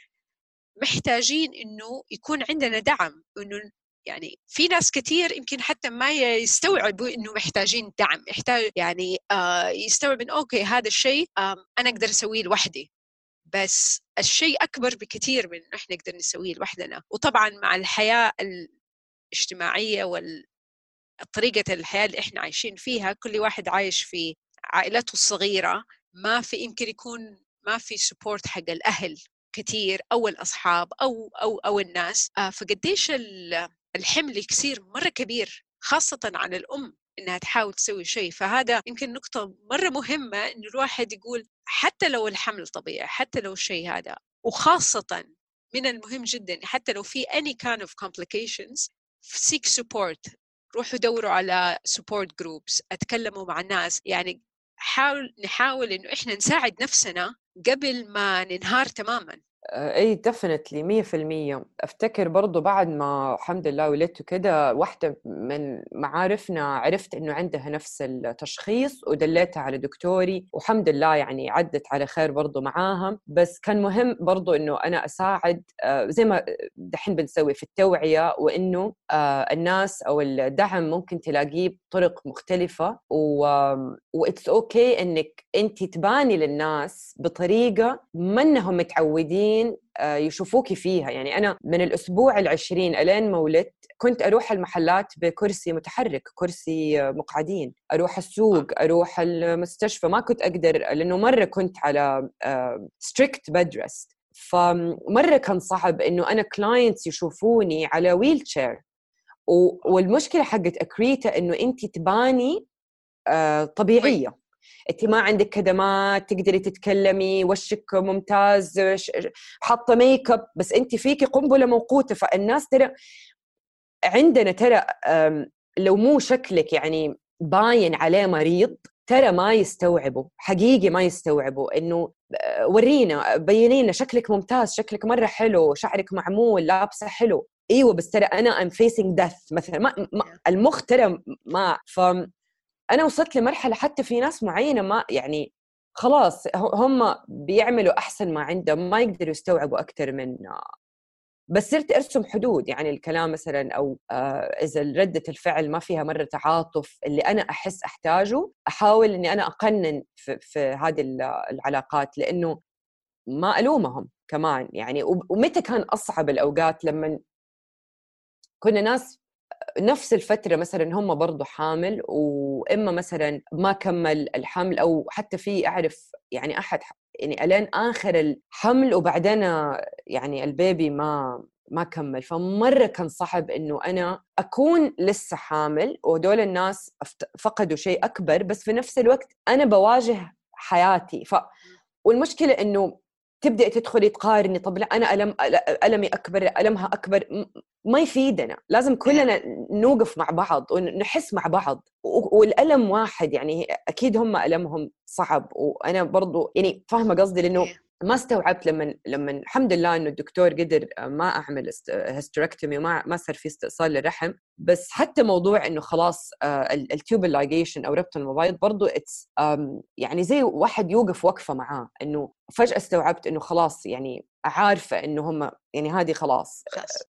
محتاجين إنه يكون عندنا دعم إنه يعني في ناس كثير يمكن حتى ما يستوعبوا إنه محتاجين دعم يحتاج يعني آه يستوعب انه أوكي هذا الشيء آه أنا أقدر أسويه لوحدي. بس الشيء أكبر بكثير من إنه إحنا نقدر نسويه لوحدنا. وطبعا مع الحياة الاجتماعية وال طريقة الحياة اللي إحنا عايشين فيها كل واحد عايش في عائلته الصغيرة ما في يمكن يكون ما في سبورت حق الأهل كثير أو الأصحاب أو أو أو الناس. آه فقديش الحمل يصير مرة كبير خاصة عن الأم إنها تحاول تسوي شيء. فهذا يمكن نقطة مرة مهمة إنه الواحد يقول حتى لو الحمل طبيعي حتى لو الشيء هذا وخاصة من المهم جدا حتى لو في any kind of complications seek support روحوا دوروا على support groups أتكلموا مع الناس. يعني حاول نحاول إنه إحنا نساعد نفسنا قبل ما ننهار تماما. اي ديفنتلي 100% أفتكر برضو بعد ما الحمد لله ولدت كده واحدة من معارفنا عرفت إنه عندها نفس التشخيص ودليتها على دكتوري والحمد لله يعني عدت على خير برضو معاها. بس كان مهم برضو إنه أنا أساعد زي ما دحين بنسوي في التوعية وإنه الناس أو الدعم ممكن تلاقيه بطرق مختلفة. و that's okay إنك انت تباني للناس بطريقة ما انهم متعودين قاعدين آه، يشوفوكي فيها. يعني أنا من الأسبوع العشرين ألين ما ولدت كنت أروح المحلات بكرسي متحرك كرسي مقعدين. أروح السوق أروح المستشفى. ما كنت أقدر لأنه مرة كنت على strict bed rest فمرة كان صعب إنه أنا clients يشوفوني على wheelchair والمشكلة حقت accreta إنه أنت تباني آه، طبيعية. أنت ما عندك كدمات تقدري تتكلمي وشك ممتاز حاطة ميك اب بس أنت فيكي قنبلة موقوتة. فالناس ترى عندنا ترى لو مو شكلك يعني باين عليه مريض ترى ما يستوعبوا حقيقي ما يستوعبوا إنه آه، ورينا بيني لنا شكلك ممتاز شكلك مرة حلو شعرك معمول لابسة حلو. إيوه بس ترى أنا I'm facing death مثلا ما, ما المخ ترى ما ف أنا وصلت لمرحلة حتى في ناس معينة ما يعني خلاص هم بيعملوا أحسن ما عندهم ما يقدروا يستوعبوا أكثر من بس صرت أرسم حدود يعني الكلام مثلا أو آه، إذا ردة الفعل ما فيها مرة تعاطف اللي أنا أحس أحتاجه أحاول إني أنا أقنن في, في هذه العلاقات لأنه ما ألومهم كمان يعني ومتى كان أصعب الأوقات لما كنا ناس نفس الفترة مثلا هم برضو حامل وإما مثلا ما كمل الحمل أو حتى في أعرف يعني أحد يعني ألين آخر الحمل وبعدين يعني البيبي ما ما كمل. فمرة كان صعب إنه أنا أكون لسه حامل ودول الناس فقدوا شيء أكبر بس في نفس الوقت أنا بواجه حياتي. ف والمشكلة إنه تبدأ تدخلي تقارني. طب لا أنا ألم ألمي أكبر ألمها أكبر ما يفيدنا. لازم كلنا نوقف مع بعض ونحس مع بعض. والألم واحد يعني أكيد هم ألمهم صعب. وأنا برضو يعني فاهمة قصدي لأنه ما استوعبت لما لما الحمد لله إنه الدكتور قدر ما أعمل hysterectomy وما ما صار في استئصال للرحم بس حتى موضوع إنه خلاص ال tube ligation أو ربط المبايض برضه it's يعني زي واحد يوقف وقفة معاه إنه فجأة استوعبت إنه خلاص يعني عارفة إنه هم يعني هذه خلاص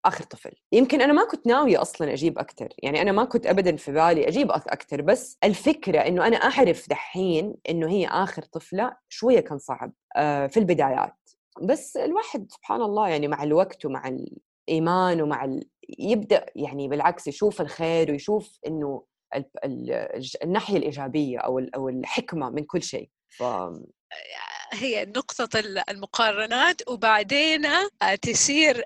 آخر طفل. يمكن أنا ما كنت ناوية أصلا أجيب أكثر يعني أنا ما كنت ابدا في بالي أجيب أكثر بس الفكرة إنه أنا أعرف دحين إنه هي آخر طفلة شوية كان صعب. آه، في البدايات. بس الواحد سبحان الله يعني مع الوقت ومع الإيمان ومع ال... يبدأ يعني بالعكس يشوف الخير ويشوف إنه الناحية الإيجابية أو أو الحكمة من كل شيء. ف هي نقطة المقارنات وبعدين آه، تسير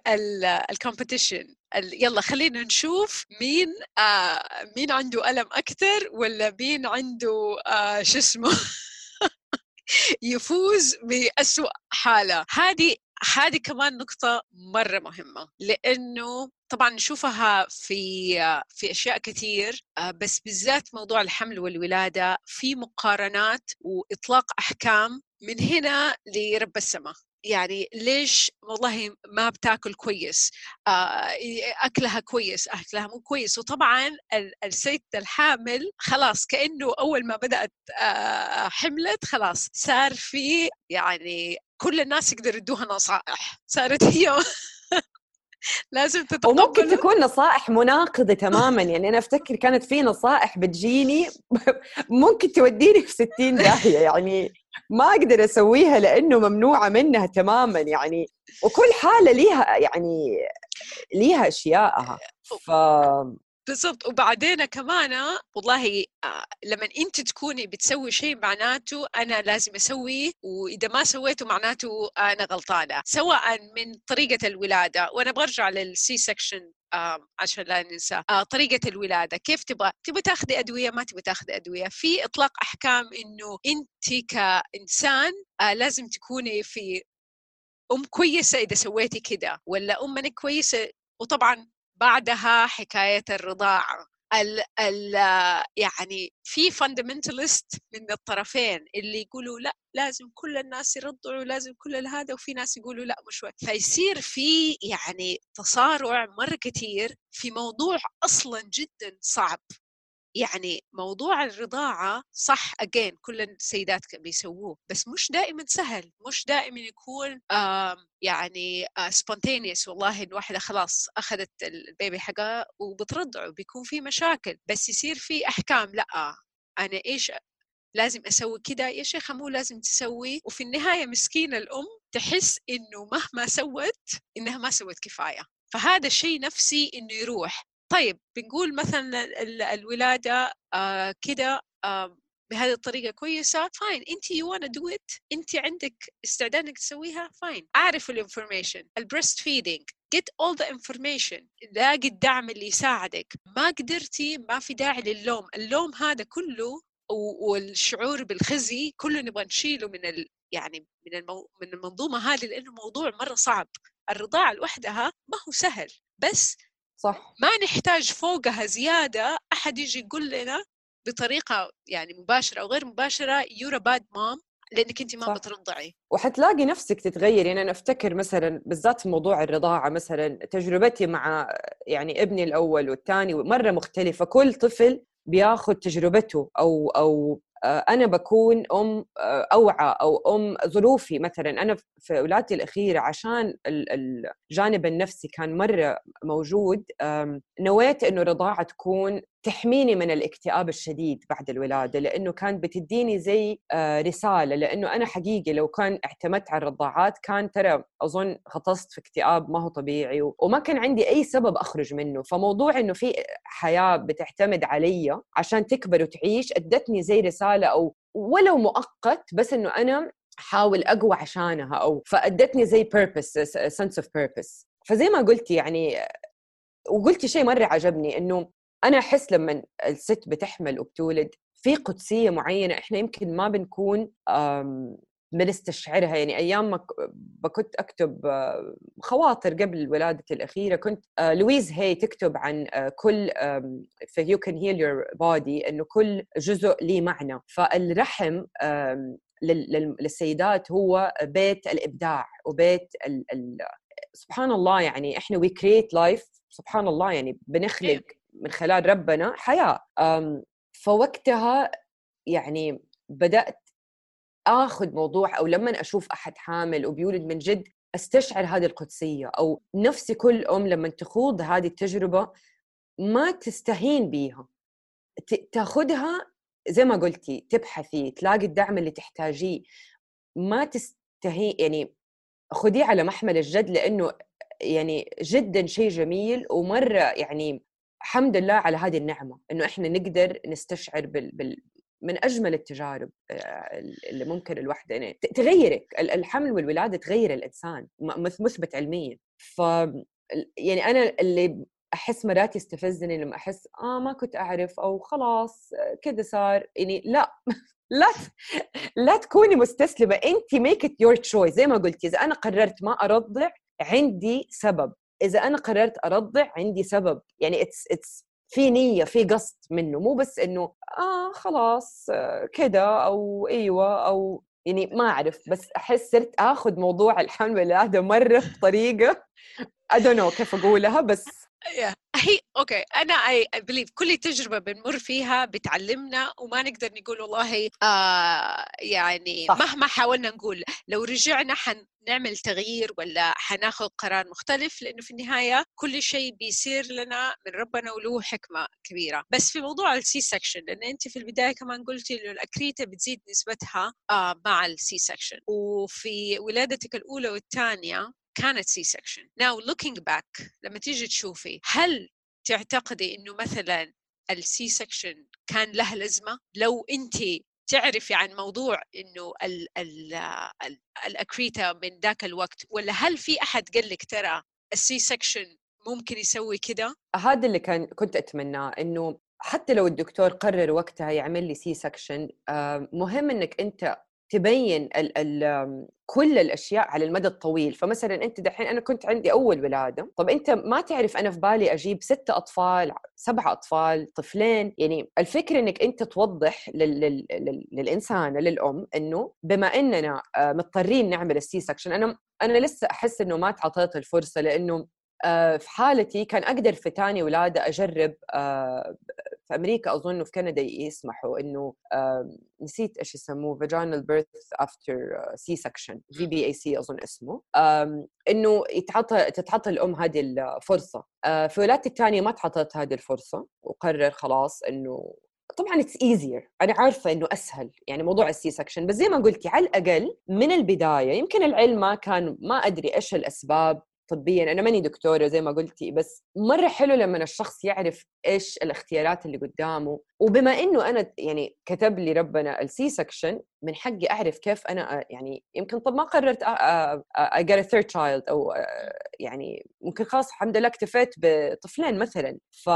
الكومبetition يلا خلينا نشوف مين آه مين عنده ألم أكثر ولا مين عنده آه شو اسمه يفوز بأسوأ حالة. هذه هذه كمان نقطة مرة مهمة لأنه طبعا نشوفها في في أشياء كثير آه، بس بالذات موضوع الحمل والولادة في مقارنات وإطلاق أحكام من هنا لرب السماء. يعني ليش والله ما بتاكل كويس؟ آه، أكلها كويس أكلها مو كويس. وطبعا الست الحامل خلاص كأنه أول ما بدأت آه، حملت خلاص صار في يعني كل الناس يقدروا يدوها نصائح. صارت هي لازم تتقبل وممكن تكون نصائح مناقضة تماما. يعني أنا أفتكر كانت في نصائح بتجيني ممكن توديني في 60 داهية. يعني ما أقدر أسويها لأنه ممنوعة منها تماما يعني وكل حالة ليها يعني ليها أشياءها. ف بالضبط. وبعدين كمان والله آه، لما انت تكوني بتسوي شيء معناته أنا لازم أسويه وإذا ما سويته معناته أنا غلطانة. سواء من طريقة الولادة وأنا برجع للسي سكشن عشان لا ننسى آه طريقة الولادة. كيف تبغى؟ تبغى تاخذي أدوية ما تبغى تاخذي أدوية. في إطلاق أحكام إنه أنت كإنسان آه لازم تكوني في أم كويسة إذا سويتي كده ولا أم كويسة؟ وطبعا بعدها حكاية الرضاعة. ال ال يعني في fundamentalists من الطرفين اللي يقولوا لا لازم كل الناس يرضعوا لازم كل هذا وفي ناس يقولوا لا مش وقت. فيصير في يعني تصارع مرة كثير في موضوع أصلا جدا صعب. يعني موضوع الرضاعة صح again كل السيدات بيسووه بس مش دائما سهل مش دائما يكون يعني spontaneous والله الواحدة خلاص أخذت ال baby حقها وبترضعه بيكون في مشاكل بس يصير في أحكام لأ أنا إيش لازم أسوي كده؟ يا شيخة مو لازم تسوي. وفي النهاية مسكينة الأم تحس إنه مهما سوت إنها ما سوت كفاية. فهذا الشيء نفسي إنه يروح. طيب بنقول مثلا الولادة آه كده آه بهذه الطريقة كويسة fine انت you wanna do it انت عندك استعداد انك تسويها fine أعرف ال information ال breastfeeding get all the information. لاقي الدعم اللي يساعدك. ما قدرتي ما في داعي للوم. اللوم هذا كله والشعور بالخزي كله نبغى نشيله من ال... يعني من المو... من المنظومة هذه لأنه موضوع مرة صعب. الرضاعة لوحدها ما هو سهل. بس صح. ما نحتاج فوقها زيادة أحد يجي يقول لنا بطريقة يعني مباشرة أو غير مباشرة يورا باد مام لأنك أنت ما. بترضعي. وحتلاقي نفسك تتغير يعني أنا أفتكر مثلا بالذات في موضوع الرضاعة مثلا تجربتي مع يعني ابني الأول والثاني مرة مختلفة. كل طفل بياخذ تجربته أو أو أنا بكون أم آه، أوعى أو أم ظروفي. مثلا أنا في ولادتي الأخيرة عشان الجانب النفسي كان مرة موجود نويت إنه الرضاعه تكون تحميني من الاكتئاب الشديد بعد الولادة لأنه كانت بتديني زي آه، رسالة لأنه أنا حقيقي لو كان اعتمدت على الرضاعات كان ترى أظن غطست في اكتئاب ما هو طبيعي وما كان عندي أي سبب أخرج منه. فموضوع إنه في حياة بتعتمد علي عشان تكبر وتعيش أدتني زي رسالة أو ولو مؤقت بس إنه أنا أحاول أقوى عشانها أو فأدتني زي purpose sense of purpose. فزي ما قلت يعني وقلتي شيء مرة عجبني إنه أنا أحس لما الست بتحمل وبتولد في قدسية معينة إحنا يمكن ما بنكون بنستشعرها. يعني أيام ما كنت أكتب آه، خواطر قبل ولادتي الأخيرة كنت آه، لويز هي تكتب عن آه، كل you can heal your body إنه كل جزء ليه معنى. فالرحم للسيدات هو بيت الإبداع وبيت ال ال سبحان الله يعني إحنا we create life سبحان الله يعني بنخلق. من خلال ربنا حياة. فوقتها يعني بدأت آخذ موضوع أو لما أشوف أحد حامل وبيولد من جد أستشعر هذه القدسية أو نفسي كل أم لما تخوض هذه التجربة ما تستهين بيها. تاخذها زي ما قلتي تبحثي تلاقي الدعم اللي تحتاجيه. ما تستهي يعني خذيه على محمل الجد لأنه يعني جدا شيء جميل ومرة يعني الحمد لله على هذه النعمة إنه إحنا نقدر نستشعر بال, بال من أجمل التجارب آه، اللي ممكن الواحده يعني تغيرك الحمل والولادة تغير الإنسان مثبت علميا. ف يعني أنا اللي أحس مرات يستفزني لما أحس آه ما كنت أعرف أو خلاص كذا صار يعني لا لا لا تكوني مستسلمة انت make your choice زي ما قلتي إذا أنا قررت ما أرضع عندي سبب. إذا أنا قررت أرضع عندي سبب يعني it's it's في نية في قصد منه مو بس إنه آه خلاص كذا أو إيوه أو يعني ما أعرف بس أحس صرت آخذ موضوع الحمل والولاده مرة بطريقة know كيف أقولها بس. هي أوكي أنا I believe كل تجربة بنمر فيها بتعلمنا وما نقدر نقول والله آه يعني صح. مهما حاولنا نقول لو رجعنا حنعمل تغيير ولا حناخذ قرار مختلف لأنه في النهاية كل شيء بيصير لنا من ربنا وله حكمة كبيرة بس في موضوع ال C-section لأن أنت في البداية كمان قلتي إنه ال accreta بتزيد نسبتها آه مع ال C-section وفي ولادتك الأولى والثانية كانت C-section now looking back لما تيجي تشوفي هل تعتقدي إنه مثلا ال C-section كان له لازمه لو انت تعرفي عن موضوع إنه ال ال ال ال accreta من ذاك الوقت ولا هل في أحد قال لك ترى ال C-section ممكن يسوي كده؟ هذا اللي كان كنت اتمناه إنه حتى لو الدكتور قرر وقتها يعمل لي C-section مهم إنك أنت تبين ال ال كل الأشياء على المدى الطويل. فمثلا أنت دحين أنا كنت عندي أول ولادة. طب أنت ما تعرف أنا في بالي أجيب ستة أطفال سبعة أطفال طفلين. يعني الفكرة إنك أنت توضح لل لل لل للانسانه للأم إنه بما إننا آه، مضطرين نعمل ال C-section أنا أنا لسه أحس إنه ما تعطيت الفرصة لأنه آه، في حالتي كان أقدر في ثاني ولادة أجرب آه، في أمريكا أظن وفي كندا يسمحوا إنه نسيت إيش يسموه vaginal birth after C-section VBAC أظن اسمه. إنه يتعطى تتعطى الأم هذه الفرصة. آه، في ولادتي الثانية ما تعطت هذه الفرصة وقرر خلاص إنه طبعا it's easier أنا عارفة إنه أسهل يعني موضوع ال C-section بس زي ما قلتي على الأقل من البداية يمكن العلم ما كان ما أدري إيش الأسباب طبيا. أنا ماني دكتورة زي ما قلتي بس مرة حلو لما الشخص يعرف إيش الاختيارات اللي قدامه. وبما إنه أنا يعني كتب لي ربنا ال C-section من حقي أعرف كيف أنا يعني يمكن طب ما قررت I get third child أو يعني ممكن خلاص الحمد لله اكتفيت بطفلين مثلا. ف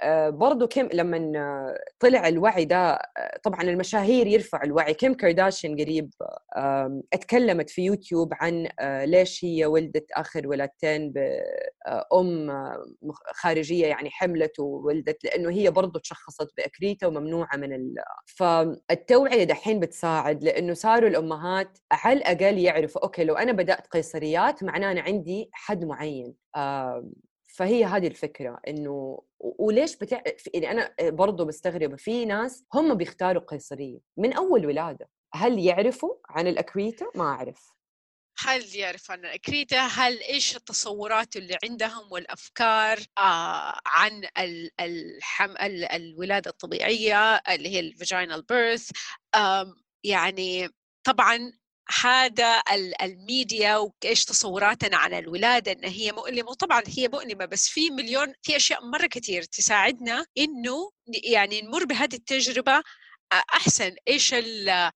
آه، برضو كم لما طلع الوعي ده آه، طبعا المشاهير يرفعوا الوعي. كيم كارداشيان قريب اتكلمت في يوتيوب عن آه، ليش هي ولدت آخر ولادتين بام خارجية يعني حملت وولدت لأنه هي برضو تشخصت ب accreta وممنوعة من ال... فالتوعية دحين بتساعد لأنه صاروا الأمهات على الأقل يعرفوا أوكي لو أنا بدأت قيصريات معناه أنا عندي حد معين. فهي هذه الفكرة إنه وليش بتع... يعني أنا برضه مستغربه في ناس هم بيختاروا قيصرية من أول ولادة هل يعرفوا عن ال accreta؟ ما أعرف. هل يعرف عن ال accreta؟ هل إيش التصورات اللي عندهم والأفكار آه عن الحم... الولادة الطبيعية اللي هي ال vaginal birth يعني طبعا هذا الميديا وايش تصوراتنا عن الولادة إن هي مؤلمة. وطبعا هي مؤلمة بس في مليون في أشياء مرة كثير تساعدنا إنه يعني نمر بهذه التجربة. أحسن. إيش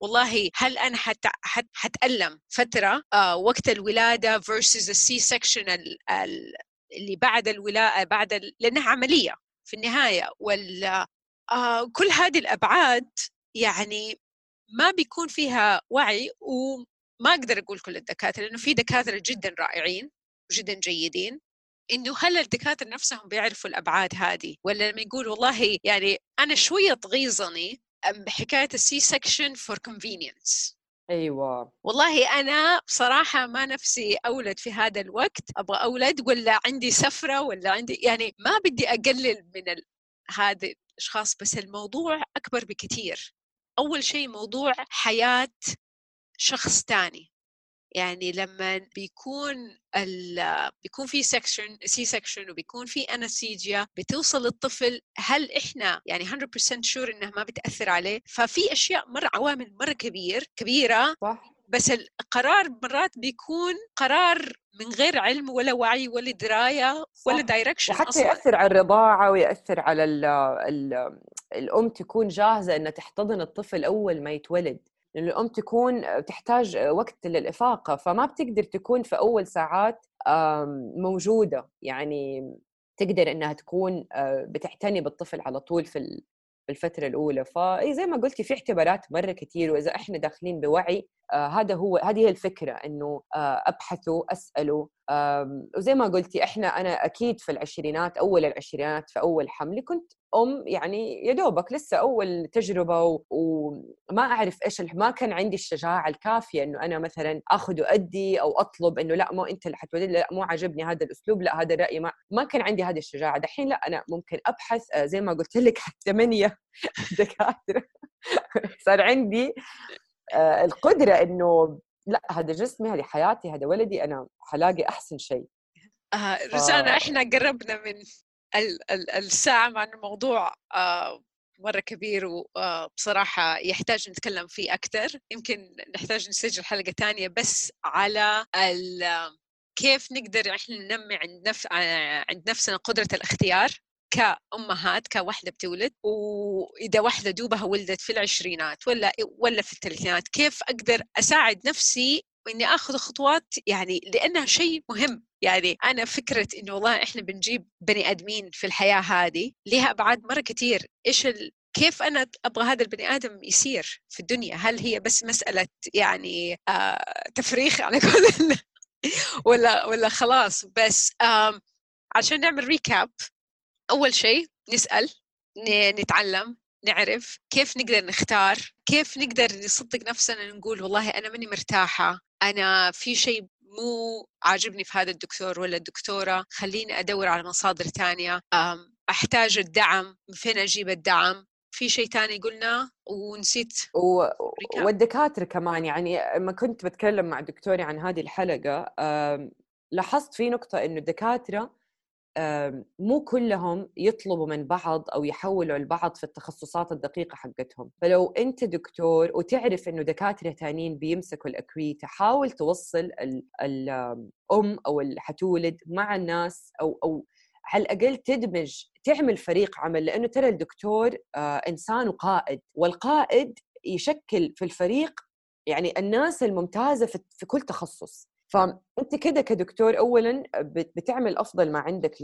والله هل أنا حت حت حتألم فترة؟ آه وقت الولادة versus ال C-section اللي بعد الولاده بعد. لأنها عملية في النهاية. وال آه كل هذه الأبعاد يعني ما بيكون فيها وعي وما أقدر أقول كل الدكاترة لأنه في دكاترة جدا رائعين وجدا جيدين إنه هل الدكاترة نفسهم بيعرفوا الأبعاد هذه؟ ولا لما يقول والله يعني أنا شوية تغيظني بحكاية ال C-section for convenience أيوه. والله أنا بصراحة ما نفسي أولد في هذا الوقت أبغى أولد ولا عندي سفرة ولا عندي يعني ما بدي أقلل من ال... هذه الأشخاص بس الموضوع أكبر بكثير. أول شيء موضوع حياة شخص تاني. يعني لما بيكون ال بيكون في section C-section وبيكون في anesthesia بتوصل الطفل هل إحنا يعني 100% sure إنها ما بتأثر عليه؟ ففي أشياء مرة عوامل مرة كبير كبيرة صح. بس القرار مرات بيكون قرار من غير علم ولا وعي ولا دراية ولا direction وحتى أصلاً. يأثر على الرضاعة ويأثر على ال ال الأم تكون جاهزة إنها تحتضن الطفل أول ما يتولد لأن الأم تكون تحتاج وقت للإفاقة فما بتقدر تكون في أول ساعات موجودة يعني تقدر إنها تكون آه، بتعتني بالطفل على طول في الفترة الأولى. فأي زي ما قلتي في اعتبارات مرة كثير وإذا إحنا داخلين بوعي آه هذا هو هذه هي الفكرة إنه آه أبحثوا أسألوا آه وزي ما قلتي إحنا أنا أكيد في العشرينات أول العشرينات في أول حملي كنت أم يعني يا دوبك لسه أول تجربة. وما أعرف إيش ما كان عندي الشجاعة الكافية إنه أنا مثلا آخذ وأدي أو أطلب إنه لا مو أنت اللي حتولد لا مو عاجبني هذا الأسلوب لا هذا الرأي ما ما كان عندي هذه الشجاعة دحين لا أنا ممكن أبحث آه، زي ما قلت لك ثمانيه دكاترة صار عندي آه، القدرة إنه لا هذا جسمي هذه حياتي هذا ولدي أنا حلاقي أحسن شيء آه رجعنا ف... إحنا قربنا من الساعة مع الموضوع آه، مرة كبير وبصراحة آه، يحتاج نتكلم فيه أكثر يمكن نحتاج نسجل حلقة تانية بس على كيف نقدر إحنا ننمي عند نفس آه، عند نفسنا قدرة الاختيار كأمهات كوحدة بتولد. وإذا واحدة دوبها ولدت في العشرينات ولا ولا في الثلاثينات كيف أقدر أساعد نفسي وإني آخذ خطوات يعني لأنها شيء مهم. يعني أنا فكرة إنه والله إحنا بنجيب بني آدمين في الحياة هذه لها أبعاد مرة كثير إيش ال... كيف أنا أبغى هذا البني آدم يصير في الدنيا؟ هل هي بس مسألة يعني آه تفريخ على كل ولا ولا خلاص بس آه عشان نعمل ريكاب أول شيء نسأل نتعلم نعرف كيف نقدر نختار كيف نقدر نصدق نفسنا نقول والله أنا ماني مرتاحة. أنا في شيء مو عاجبني في هذا الدكتور ولا الدكتورة خليني أدور على مصادر تانية. أحتاج الدعم من فين أجيب الدعم؟ في شيء تاني قلنا ونسيت و... والدكاترة كمان يعني لما كنت بتكلم مع دكتوري عن هذه الحلقة لاحظت في نقطة إنه الدكاترة مو كلهم يطلبوا من بعض أو يحولوا البعض في التخصصات الدقيقة حقتهم. فلو أنت دكتور وتعرف إنه دكاترة ثانيين بيمسكوا الاكويتا حاول توصل الأم أو اللي حتولد مع الناس أو أو على الأقل تدمج تعمل فريق عمل. لأنه ترى الدكتور آه، إنسان وقائد والقائد يشكل في الفريق يعني الناس الممتازة في كل تخصص. فأنت كده كدكتور اولا بتعمل أفضل ما عندك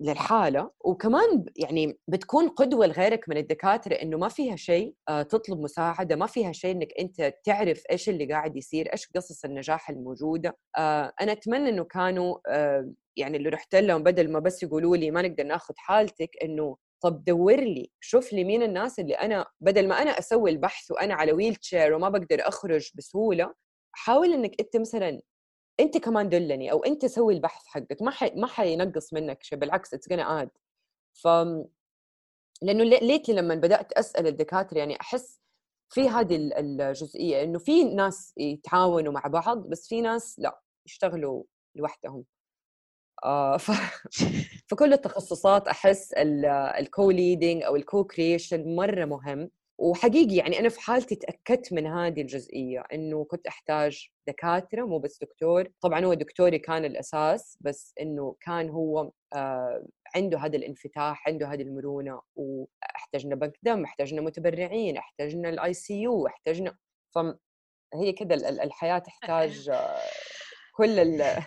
للحالة وكمان يعني بتكون قدوة لغيرك من الدكاترة إنه ما فيها شيء آه، تطلب مساعدة ما فيها شيء إنك أنت تعرف إيش اللي قاعد يصير إيش قصص النجاح الموجودة. آه، أنا أتمنى إنه كانوا آه، يعني اللي رحت لهم بدل ما بس يقولوا لي ما نقدر ناخذ حالتك إنه طب دور لي شوف لي مين الناس اللي أنا بدل ما أنا أسوي البحث وأنا على wheelchair وما بقدر أخرج بسهولة حاول إنك أنت مثلا أنت كمان دلني أو أنت سوي البحث حقك ما حي... ما حينقص منك شيء بالعكس it's gonna add ف لأنه lately لما بدأت أسأل الدكاترة يعني أحس في هذه الجزئية إنه في ناس يتعاونوا مع بعض بس في ناس لأ يشتغلوا لوحدهم. آه ف... فكل التخصصات أحس ال co-leading أو ال co-creation مرة مهم. وحقيقي يعني أنا في حالتي تأكدت من هذه الجزئية إنه كنت أحتاج دكاترة مو بس دكتور. طبعا هو دكتوري كان الأساس بس إنه كان هو آه عنده هذا الانفتاح عنده هذه المرونة وأحتاجنا بنك دم أحتاجنا متبرعين أحتاجنا ال ICU أحتاجنا فهي كده الحياة تحتاج آه كل ال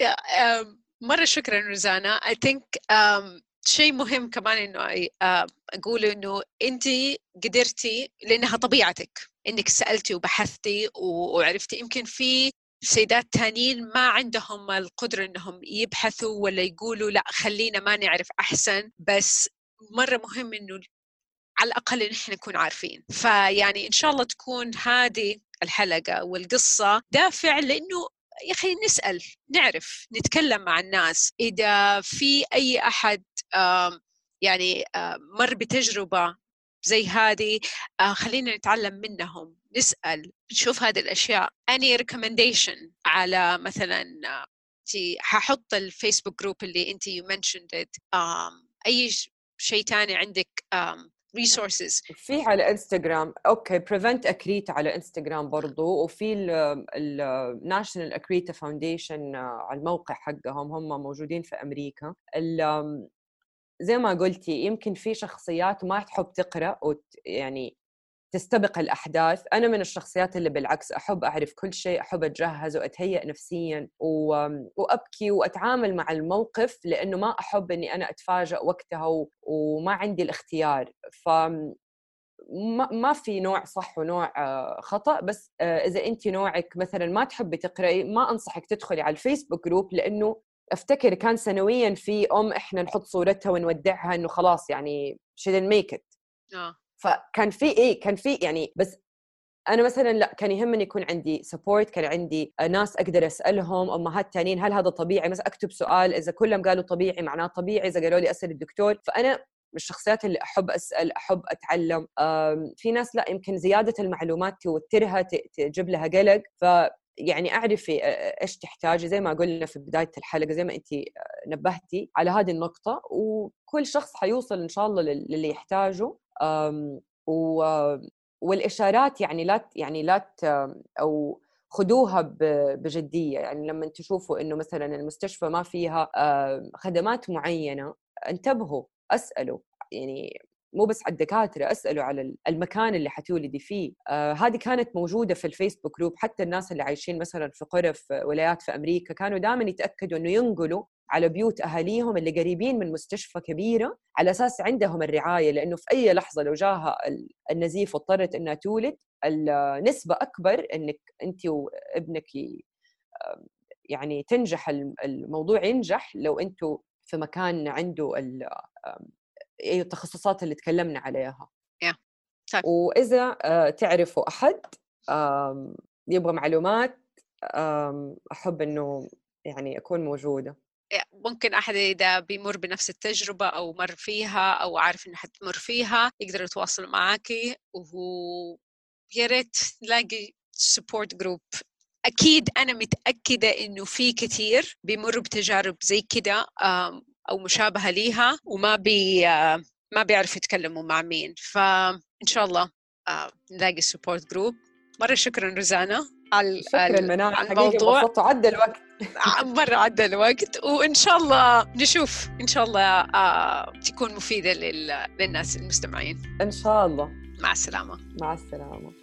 مرة شكرا روزانا. اي ثينك شيء مهم كمان إنه أقول إنه انت قدرتي لأنها طبيعتك. إنك سألتي وبحثتي وعرفتي يمكن في سيدات تانيين ما عندهم القدرة إنهم يبحثوا ولا يقولوا لأ خلينا ما نعرف أحسن. بس مرة مهم إنه على الأقل نحن نكون عارفين. فيعني إن شاء الله تكون هذه الحلقة والقصة دافع لإنه يا أخي نسأل نعرف نتكلم مع الناس. إذا في أي أحد يعني مر بتجربة زي هذه خلينا نتعلم منهم نسأل نشوف هذه الأشياء. any recommendation على مثلا ححط ال Facebook group اللي أنت you mentioned أي شيء ثاني عندك resources في على انستغرام okay Prevent Accreta على انستغرام برضو وفي ال National Accreta Foundation على الموقع حقهم هم موجودين في أمريكا. زي ما قلتي يمكن في شخصيات ما تحب تقرأ يعني تستبق الأحداث. أنا من الشخصيات اللي بالعكس أحب أعرف كل شيء أحب أتجهز وأتهيأ نفسيا و... وأبكي وأتعامل مع الموقف لأنه ما أحب أني أنا أتفاجأ وقتها و... وما عندي الاختيار. ف ما, ما في نوع صح ونوع آه، خطأ. بس آه، إذا انت نوعك مثلا ما تحبي تقرأي ما أنصحك تدخلي على ال Facebook group لأنه أفتكر كان سنويا في أم إحنا نحط صورتها ونودعها إنه خلاص يعني make it. آه. فكان في إيه كان في يعني بس أنا مثلا لا كان يهمني يكون عندي سبورت كان عندي ناس أقدر أسألهم أمهات ثانيين هل هذا طبيعي؟ مثلا أكتب سؤال إذا كلهم قالوا طبيعي معناه طبيعي إذا قالوا لي أسأل الدكتور. فأنا من الشخصيات اللي أحب أسأل أحب أتعلم. في ناس لا يمكن زيادة المعلومات توترها تجيب لها قلق. ف يعني أعرفي إيش تحتاجي زي ما قلنا في بداية الحلقة زي ما انت نبهتي على هذه النقطة وكل شخص حيوصل إن شاء الله للي يحتاجه والإشارات يعني لا يعني لا أو خذوها بجدية. يعني لما تشوفوا إنه مثلا المستشفى ما فيها خدمات معينة انتبهوا أسألوا. يعني مو بس على الدكاتره أسألوا على المكان اللي حتولدي فيه. آه هذه كانت موجودة في الفيسبوك جروب حتى الناس اللي عايشين مثلا في قرى في ولايات في أمريكا كانوا دائما يتأكدوا إنه ينقلوا على بيوت أهاليهم اللي قريبين من مستشفى كبيرة على أساس عندهم الرعاية. لأنه في أي لحظة لو جاها النزيف واضطرت إنها تولد النسبة أكبر إنك أنت وابنك يعني تنجح الموضوع ينجح لو أنتم في مكان عنده اي التخصصات اللي تكلمنا عليها yeah. طيب. وإذا آه، تعرفوا أحد يبغى معلومات أحب إنه يعني اكون موجودة ممكن أحد إذا بيمر بنفس التجربة أو مر فيها أو عارف انه حتمر فيها يقدر يتواصل معاكي ويا ريت نلاقي support group أكيد أنا متأكدة إنه في كثير بيمروا بتجارب زي كده أو مشابهة ليها وما بي ما بيعرفوا يتكلموا مع مين. فان شاء الله نلاقي support group مرة شكرا روزانا على شكرا منال على الموضوع. عدى الوقت. مرة عدى الوقت. وإن شاء الله نشوف. إن شاء الله آه تكون مفيدة للناس المستمعين. إن شاء الله. مع السلامة. مع السلامة.